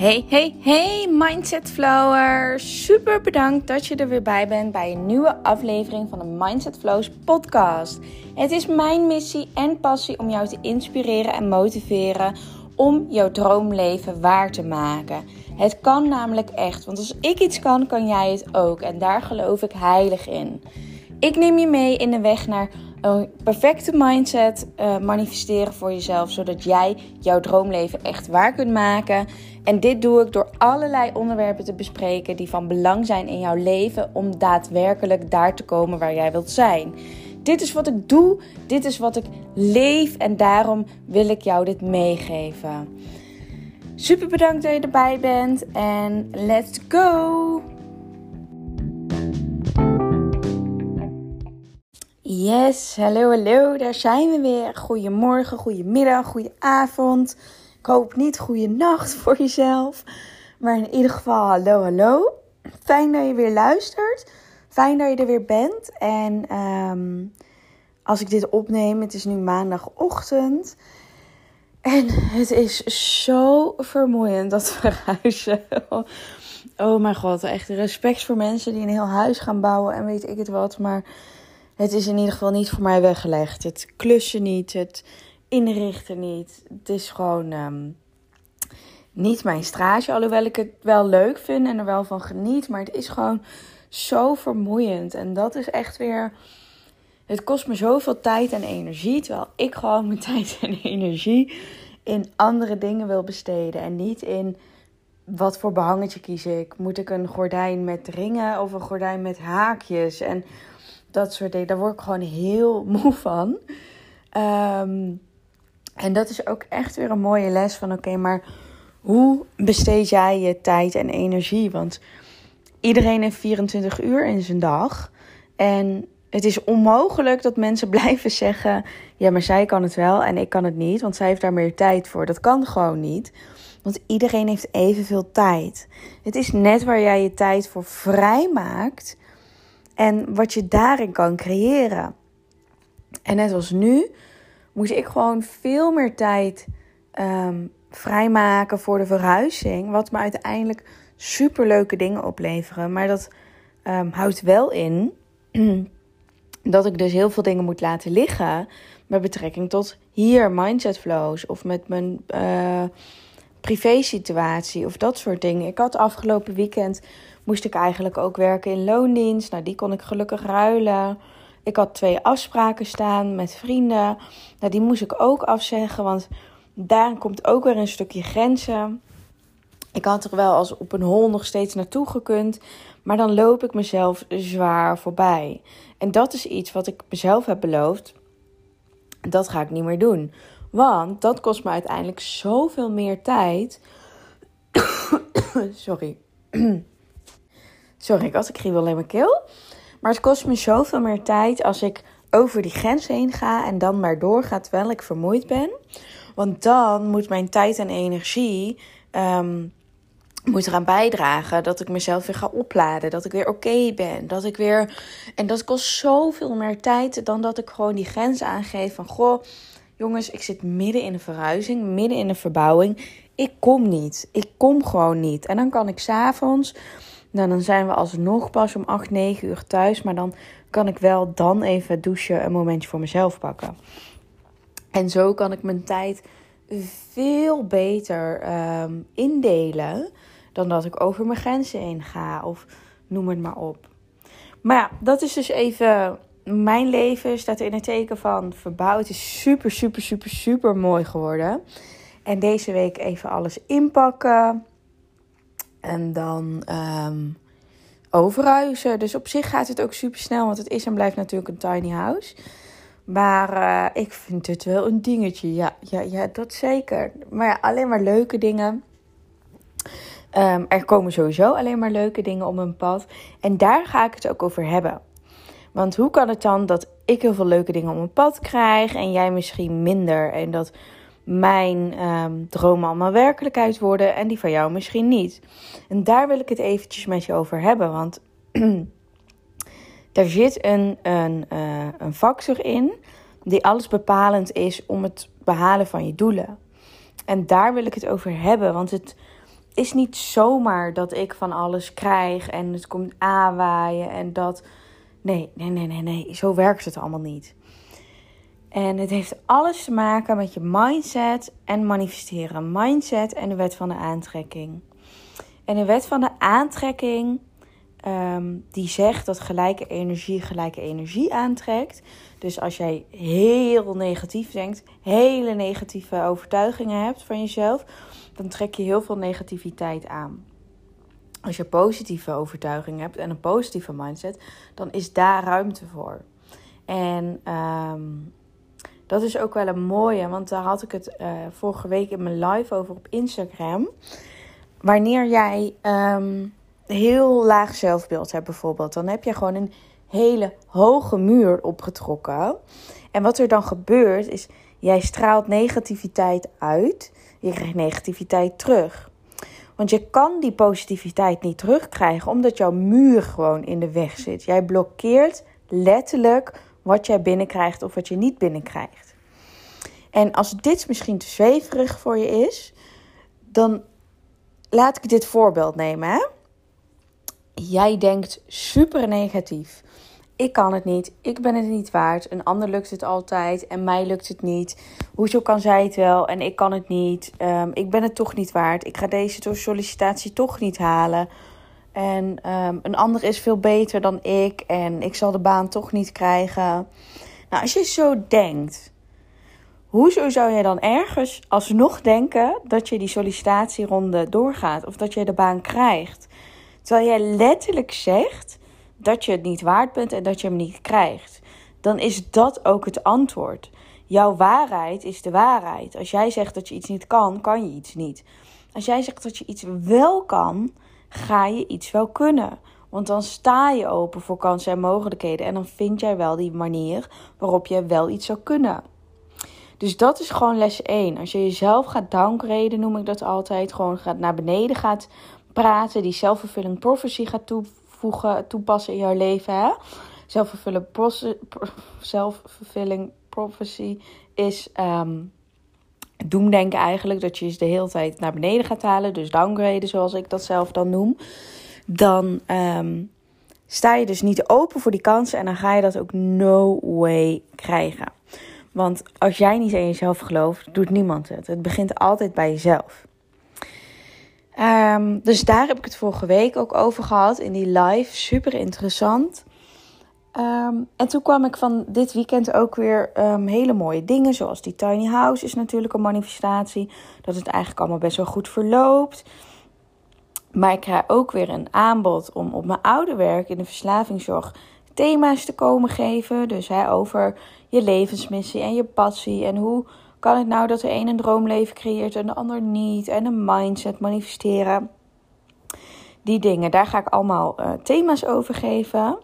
Hey, hey, hey, Mindset Flower. Super bedankt dat je er weer bij bent bij een nieuwe aflevering van de Mindset Flows podcast. Het is mijn missie en passie om jou te inspireren en motiveren om jouw droomleven waar te maken. Het kan namelijk echt, want als ik iets kan, kan jij het ook. En daar geloof ik heilig in. Ik neem je mee in de weg naar een perfecte mindset uh, manifesteren voor jezelf, zodat jij jouw droomleven echt waar kunt maken. En dit doe ik door allerlei onderwerpen te bespreken die van belang zijn in jouw leven om daadwerkelijk daar te komen waar jij wilt zijn. Dit is wat ik doe, dit is wat ik leef en daarom wil ik jou dit meegeven. Super bedankt dat je erbij bent en let's go! Yes, hallo, hallo, daar zijn we weer. Goedemorgen, goedemiddag, goedenavond. Ik hoop niet goede nacht voor jezelf. Maar in ieder geval, hallo, hallo. Fijn dat je weer luistert. Fijn dat je er weer bent. En um, als ik dit opneem, het is nu maandagochtend. En het is zo vermoeiend dat verhuizen. Oh mijn god, echt respect voor mensen die een heel huis gaan bouwen en weet ik het wat. Maar het is in ieder geval niet voor mij weggelegd. Het klussen niet, het inrichten niet. Het is gewoon um, niet mijn straatje. Alhoewel ik het wel leuk vind en er wel van geniet. Maar het is gewoon zo vermoeiend. En dat is echt weer. Het kost me zoveel tijd en energie. Terwijl ik gewoon mijn tijd en energie in andere dingen wil besteden. En niet in wat voor behangetje kies ik. Moet ik een gordijn met ringen of een gordijn met haakjes? En dat soort dingen. Daar word ik gewoon heel moe van. Um, en dat is ook echt weer een mooie les van oké, maar hoe besteed jij je tijd en energie? Want iedereen heeft 24 uur in zijn dag. En het is onmogelijk dat mensen blijven zeggen: ja, maar zij kan het wel en ik kan het niet, want zij heeft daar meer tijd voor. Dat kan gewoon niet. Want iedereen heeft evenveel tijd. Het is net waar jij je tijd voor vrijmaakt en wat je daarin kan creëren. En net als nu moest ik gewoon veel meer tijd um, vrijmaken voor de verhuizing. Wat me uiteindelijk super leuke dingen opleveren. Maar dat um, houdt wel in dat ik dus heel veel dingen moet laten liggen. Met betrekking tot hier mindset flows. Of met mijn uh, privé situatie. Of dat soort dingen. Ik had afgelopen weekend moest ik eigenlijk ook werken in loondienst. Nou, die kon ik gelukkig ruilen. Ik had twee afspraken staan met vrienden. Nou, die moest ik ook afzeggen, want daar komt ook weer een stukje grenzen. Ik had er wel als op een hol nog steeds naartoe gekund, maar dan loop ik mezelf zwaar voorbij. En dat is iets wat ik mezelf heb beloofd. Dat ga ik niet meer doen. Want dat kost me uiteindelijk zoveel meer tijd. Sorry. Sorry, ik had een kriebel in mijn keel. Maar het kost me zoveel meer tijd als ik over die grens heen ga en dan maar doorga terwijl ik vermoeid ben. Want dan moet mijn tijd en energie um, moet eraan bijdragen dat ik mezelf weer ga opladen. Dat ik weer oké ben. Dat ik weer. En dat kost zoveel meer tijd dan dat ik gewoon die grens aangeef van goh. Jongens, ik zit midden in een verhuizing, midden in een verbouwing. Ik kom niet. Ik kom gewoon niet. En dan kan ik s'avonds nou, dan zijn we alsnog pas om 8, 9 uur thuis. Maar dan kan ik wel dan even douchen, een momentje voor mezelf pakken. En zo kan ik mijn tijd veel beter um, indelen dan dat ik over mijn grenzen heen ga of noem het maar op. Maar ja, dat is dus even mijn leven staat in het teken van verbouwen. Het is super, super, super, super mooi geworden. En deze week even alles inpakken. En dan um, overhuizen. Dus op zich gaat het ook super snel, want het is en blijft natuurlijk een tiny house. Maar uh, ik vind het wel een dingetje. Ja, ja, ja, dat zeker. Maar alleen maar leuke dingen. Um, er komen sowieso alleen maar leuke dingen op mijn pad. En daar ga ik het ook over hebben. Want hoe kan het dan dat ik heel veel leuke dingen op mijn pad krijg en jij misschien minder? En dat mijn um, dromen allemaal werkelijkheid worden en die van jou misschien niet. En daar wil ik het eventjes met je over hebben, want er zit een, een, uh, een factor in die alles bepalend is om het behalen van je doelen. En daar wil ik het over hebben, want het is niet zomaar dat ik van alles krijg en het komt aanwaaien en dat. Nee, nee, nee, nee, nee. Zo werkt het allemaal niet. En het heeft alles te maken met je mindset en manifesteren. Mindset en de wet van de aantrekking. En de wet van de aantrekking, ehm, die zegt dat gelijke energie gelijke energie aantrekt. Dus als jij heel negatief denkt, hele negatieve overtuigingen hebt van jezelf, dan trek je heel veel negativiteit aan. Als je positieve overtuigingen hebt en een positieve mindset, dan is daar ruimte voor. En ehm, dat is ook wel een mooie, want daar had ik het uh, vorige week in mijn live over op Instagram. Wanneer jij um, heel laag zelfbeeld hebt bijvoorbeeld, dan heb je gewoon een hele hoge muur opgetrokken. En wat er dan gebeurt is, jij straalt negativiteit uit, je krijgt negativiteit terug. Want je kan die positiviteit niet terugkrijgen omdat jouw muur gewoon in de weg zit. Jij blokkeert letterlijk wat jij binnenkrijgt of wat je niet binnenkrijgt. En als dit misschien te zweverig voor je is, dan laat ik dit voorbeeld nemen. Hè? Jij denkt super negatief. Ik kan het niet. Ik ben het niet waard. Een ander lukt het altijd en mij lukt het niet. Hoezo kan zij het wel en ik kan het niet? Um, ik ben het toch niet waard. Ik ga deze sollicitatie toch niet halen. En um, een ander is veel beter dan ik en ik zal de baan toch niet krijgen. Nou, als je zo denkt, hoezo zou jij dan ergens alsnog denken dat je die sollicitatieronde doorgaat of dat je de baan krijgt? Terwijl jij letterlijk zegt dat je het niet waard bent en dat je hem niet krijgt. Dan is dat ook het antwoord. Jouw waarheid is de waarheid. Als jij zegt dat je iets niet kan, kan je iets niet. Als jij zegt dat je iets wel kan, ga je iets wel kunnen. Want dan sta je open voor kansen en mogelijkheden. En dan vind jij wel die manier waarop je wel iets zou kunnen. Dus dat is gewoon les 1. Als je jezelf gaat downgraden, noem ik dat altijd. Gewoon gaat naar beneden gaat praten. Die self-fulfilling prophecy gaat toevoegen, toepassen in jouw leven. Hè? Self-fulfilling prophecy is um, doemdenken eigenlijk. Dat je je de hele tijd naar beneden gaat halen. Dus downgraden zoals ik dat zelf dan noem. Dan um, sta je dus niet open voor die kansen. En dan ga je dat ook no way krijgen. Want als jij niet in jezelf gelooft, doet niemand het. Het begint altijd bij jezelf. Um, dus daar heb ik het vorige week ook over gehad in die live. Super interessant. Um, en toen kwam ik van dit weekend ook weer um, hele mooie dingen. Zoals die tiny house is natuurlijk een manifestatie. Dat het eigenlijk allemaal best wel goed verloopt. Maar ik krijg ook weer een aanbod om op mijn oude werk in de verslavingszorg thema's te komen geven. Dus hè, over je levensmissie en je passie. En hoe kan het nou dat de een een droomleven creëert en de ander niet? En een mindset manifesteren. Die dingen, daar ga ik allemaal uh, thema's over geven.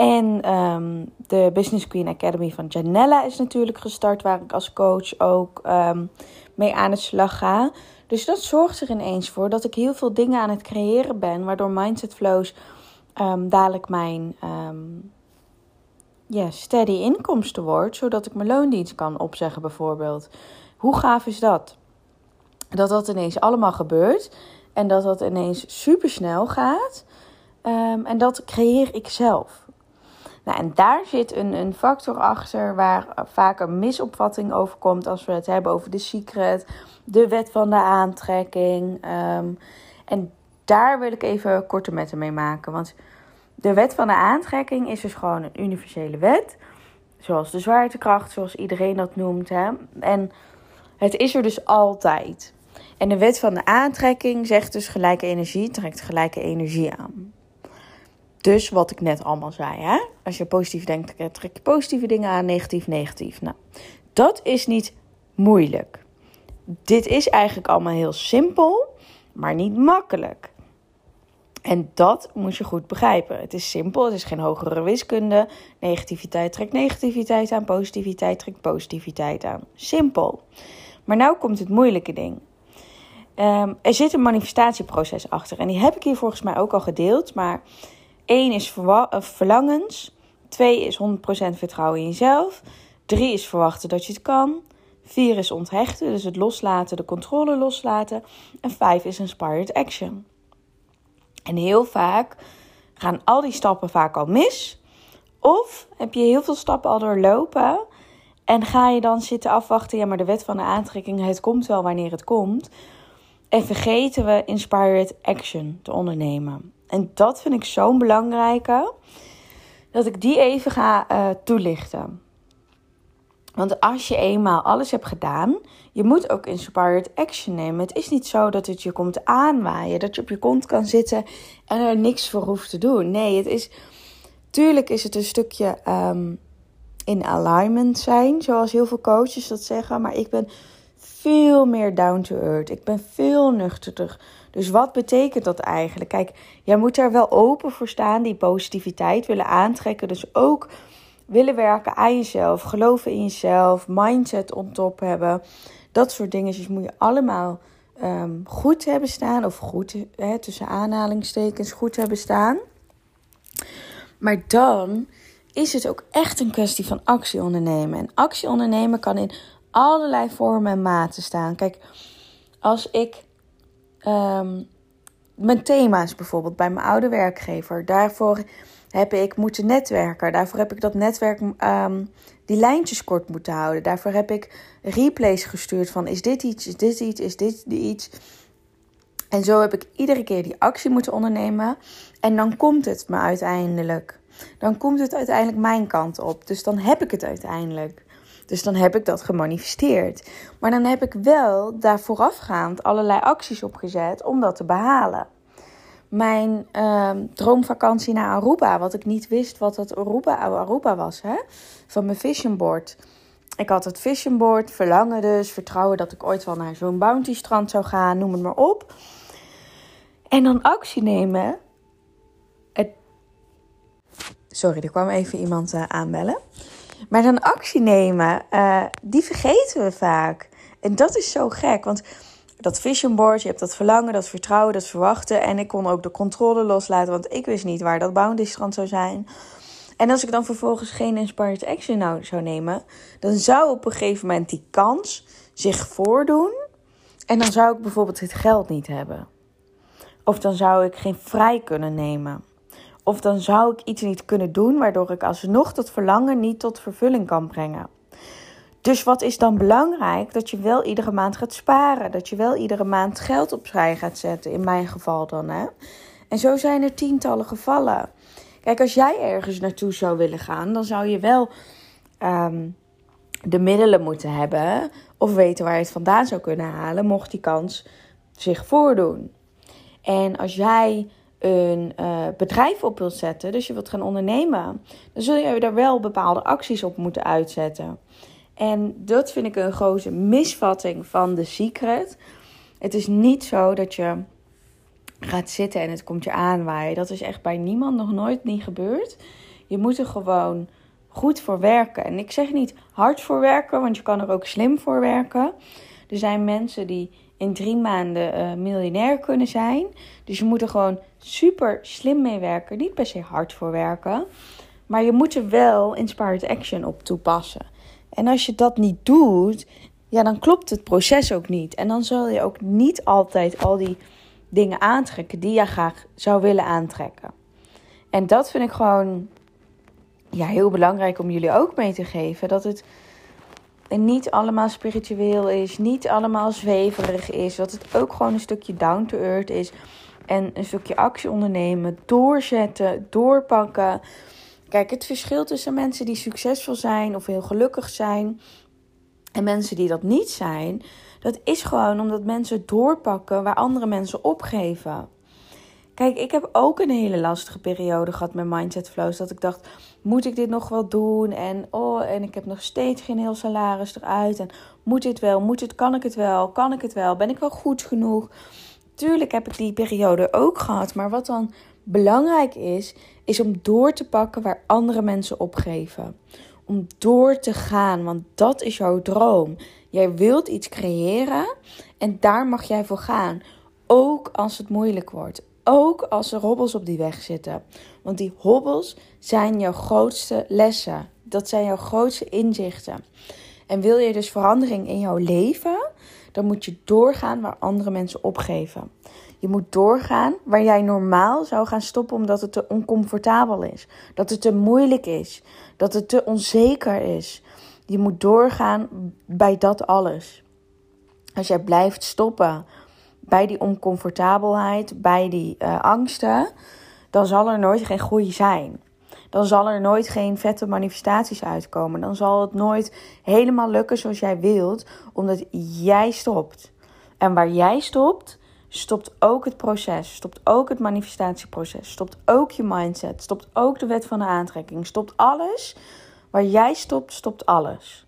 En um, de Business Queen Academy van Janella is natuurlijk gestart, waar ik als coach ook um, mee aan de slag ga. Dus dat zorgt er ineens voor dat ik heel veel dingen aan het creëren ben, waardoor Mindset Flows um, dadelijk mijn yeah, steady inkomsten wordt, zodat ik mijn loondienst kan opzeggen bijvoorbeeld. Hoe gaaf is dat? Dat dat ineens allemaal gebeurt en dat dat ineens super snel gaat. En dat creëer ik zelf. Nou, en daar zit een, een factor achter waar vaak een misopvatting over komt als we het hebben over de secret, de wet van de aantrekking. Um, en daar wil ik even korte metten mee maken. Want de wet van de aantrekking is dus gewoon een universele wet. Zoals de zwaartekracht, zoals iedereen dat noemt. Hè? En het is er dus altijd. En de wet van de aantrekking zegt dus gelijke energie trekt gelijke energie aan. Dus wat ik net allemaal zei, hè? als je positief denkt, trek je positieve dingen aan, negatief, negatief. Nou, dat is niet moeilijk. Dit is eigenlijk allemaal heel simpel, maar niet makkelijk. En dat moet je goed begrijpen. Het is simpel, het is geen hogere wiskunde. Negativiteit trekt negativiteit aan, positiviteit trekt positiviteit aan. Simpel. Maar nu komt het moeilijke ding. Um, er zit een manifestatieproces achter. En die heb ik hier volgens mij ook al gedeeld. Maar één is eh, verlangens. Twee is 100% vertrouwen in jezelf. Drie is verwachten dat je het kan. Vier is onthechten, dus het loslaten, de controle loslaten. En vijf is inspired action. En heel vaak gaan al die stappen vaak al mis. Of heb je heel veel stappen al doorlopen en ga je dan zitten afwachten, ja, maar de wet van de aantrekking, het komt wel wanneer het komt. En vergeten we inspired action te ondernemen. En dat vind ik zo'n belangrijke, dat ik die even ga uh, toelichten. Want als je eenmaal alles hebt gedaan, je moet ook inspired action nemen. Het is niet zo dat het je komt aanwaaien, dat je op je kont kan zitten en er niks voor hoeft te doen. Nee, het is. Tuurlijk is het een stukje um, in alignment zijn, zoals heel veel coaches dat zeggen. Maar ik ben veel meer down to earth. Ik ben veel nuchterder. Dus wat betekent dat eigenlijk? Kijk, jij moet daar wel open voor staan, die positiviteit willen aantrekken. Dus ook willen werken aan jezelf, geloven in jezelf, mindset on top hebben. Dat soort dingetjes moet je allemaal ehm, goed hebben staan. Of goed, hè, tussen aanhalingstekens, goed hebben staan. Maar dan is het ook echt een kwestie van actie ondernemen. En actie ondernemen kan in allerlei vormen en maten staan. Kijk, als ik um, mijn thema's bijvoorbeeld bij mijn oude werkgever, daarvoor heb ik moeten netwerken. Daarvoor heb ik dat netwerk um, die lijntjes kort moeten houden. Daarvoor heb ik replays gestuurd van is dit iets, is dit iets, is dit iets. En zo heb ik iedere keer die actie moeten ondernemen. En dan komt het me uiteindelijk dan komt het uiteindelijk mijn kant op. Dus dan heb ik het uiteindelijk. Dus dan heb ik dat gemanifesteerd. Maar dan heb ik wel daar voorafgaand allerlei acties opgezet om dat te behalen. Mijn uh, droomvakantie naar Aruba, wat ik niet wist wat dat Aruba, Aruba was, hè? van mijn vision board. Ik had het vision board, verlangen dus, vertrouwen dat ik ooit wel naar zo'n bounty strand zou gaan, noem het maar op. En dan actie nemen Sorry, er kwam even iemand uh, aanbellen. Maar dan actie nemen, uh, die vergeten we vaak. En dat is zo gek, want dat vision board, je hebt dat verlangen, dat vertrouwen, dat verwachten. En ik kon ook de controle loslaten, want ik wist niet waar dat bounty strand zou zijn. En als ik dan vervolgens geen inspired action nou zou nemen, dan zou op een gegeven moment die kans zich voordoen. En dan zou ik bijvoorbeeld het geld niet hebben. Of dan zou ik geen vrij kunnen nemen. Of dan zou ik iets niet kunnen doen waardoor ik alsnog dat verlangen niet tot vervulling kan brengen. Dus wat is dan belangrijk? Dat je wel iedere maand gaat sparen. Dat je wel iedere maand geld opzij gaat zetten. In mijn geval dan. Hè? En zo zijn er tientallen gevallen. Kijk, als jij ergens naartoe zou willen gaan, dan zou je wel ehm, de middelen moeten hebben. Of weten waar je het vandaan zou kunnen halen, mocht die kans zich voordoen. En als jij een uh, bedrijf op wilt zetten, dus je wilt gaan ondernemen, dan zul je daar wel bepaalde acties op moeten uitzetten. En dat vind ik een grote misvatting van de secret. Het is niet zo dat je gaat zitten en het komt je aanwaaien. Dat is echt bij niemand nog nooit niet gebeurd. Je moet er gewoon goed voor werken. En ik zeg niet hard voor werken, want je kan er ook slim voor werken. Er zijn mensen die in drie maanden uh, miljonair kunnen zijn. Dus je moet er gewoon super slim mee werken. Niet per se hard voor werken. Maar je moet er wel inspired action op toepassen. En als je dat niet doet, ja, dan klopt het proces ook niet. En dan zul je ook niet altijd al die dingen aantrekken die je graag zou willen aantrekken. En dat vind ik gewoon ja, heel belangrijk om jullie ook mee te geven. Dat het en niet allemaal spiritueel is, niet allemaal zweverig is. Dat het ook gewoon een stukje down to earth is. En een stukje actie ondernemen, doorzetten, doorpakken. Kijk, het verschil tussen mensen die succesvol zijn of heel gelukkig zijn en mensen die dat niet zijn, dat is gewoon omdat mensen doorpakken waar andere mensen opgeven. Kijk, ik heb ook een hele lastige periode gehad met Mindset Flows. Dat ik dacht, moet ik dit nog wel doen? En, oh, en ik heb nog steeds geen heel salaris eruit. En moet dit wel? Moet het? Kan ik het wel? Kan ik het wel? Ben ik wel goed genoeg? Tuurlijk heb ik die periode ook gehad. Maar wat dan belangrijk is, is om door te pakken waar andere mensen opgeven. Om door te gaan, want dat is jouw droom. Jij wilt iets creëren en daar mag jij voor gaan. Ook als het moeilijk wordt ook als er hobbels op die weg zitten. Want die hobbels zijn jouw grootste lessen. Dat zijn jouw grootste inzichten. En wil je dus verandering in jouw leven, dan moet je doorgaan waar andere mensen opgeven. Je moet doorgaan waar jij normaal zou gaan stoppen omdat het te oncomfortabel is. Dat het te moeilijk is. Dat het te onzeker is. Je moet doorgaan bij dat alles. Als jij blijft stoppen bij die oncomfortabelheid, bij die uh, angsten, dan zal er nooit geen groei zijn. Dan zal er nooit geen vette manifestaties uitkomen. Dan zal het nooit helemaal lukken zoals jij wilt, omdat jij stopt. En waar jij stopt, stopt ook het proces, stopt ook het manifestatieproces, stopt ook je mindset, stopt ook de wet van de aantrekking, stopt alles. Waar jij stopt, stopt alles.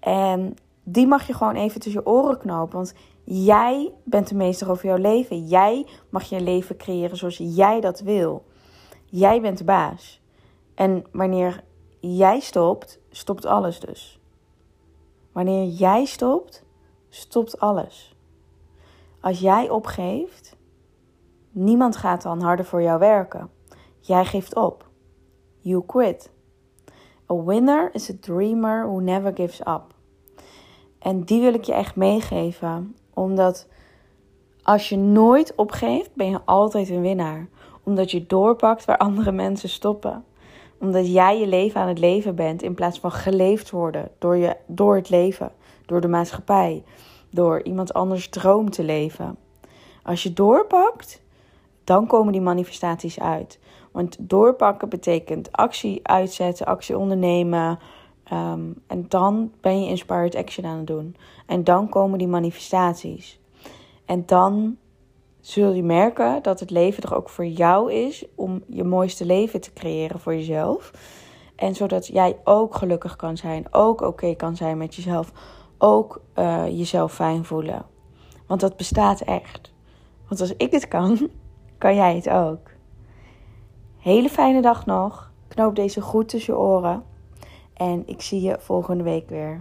En die mag je gewoon even tussen je oren knopen, want jij bent de meester over jouw leven. Jij mag je leven creëren zoals jij dat wil. Jij bent de baas. En wanneer jij stopt, stopt alles dus. Wanneer jij stopt, stopt alles. Als jij opgeeft, niemand gaat dan harder voor jou werken. Jij geeft op. You quit. A winner is a dreamer who never gives up. En die wil ik je echt meegeven, omdat als je nooit opgeeft, ben je altijd een winnaar. Omdat je doorpakt waar andere mensen stoppen. Omdat jij je leven aan het leven bent in plaats van geleefd worden door, je, door het leven, door de maatschappij door iemand anders droom te leven. Als je doorpakt, dan komen die manifestaties uit. Want doorpakken betekent actie uitzetten, actie ondernemen. Ehm, en dan ben je inspired action aan het doen. En dan komen die manifestaties. En dan zul je merken dat het leven er ook voor jou is om je mooiste leven te creëren voor jezelf. En zodat jij ook gelukkig kan zijn, ook oké kan zijn met jezelf ook uh, jezelf fijn voelen. Want dat bestaat echt. Want als ik het kan, kan jij het ook. Hele fijne dag nog. Knoop deze goed tussen je oren. En ik zie je volgende week weer.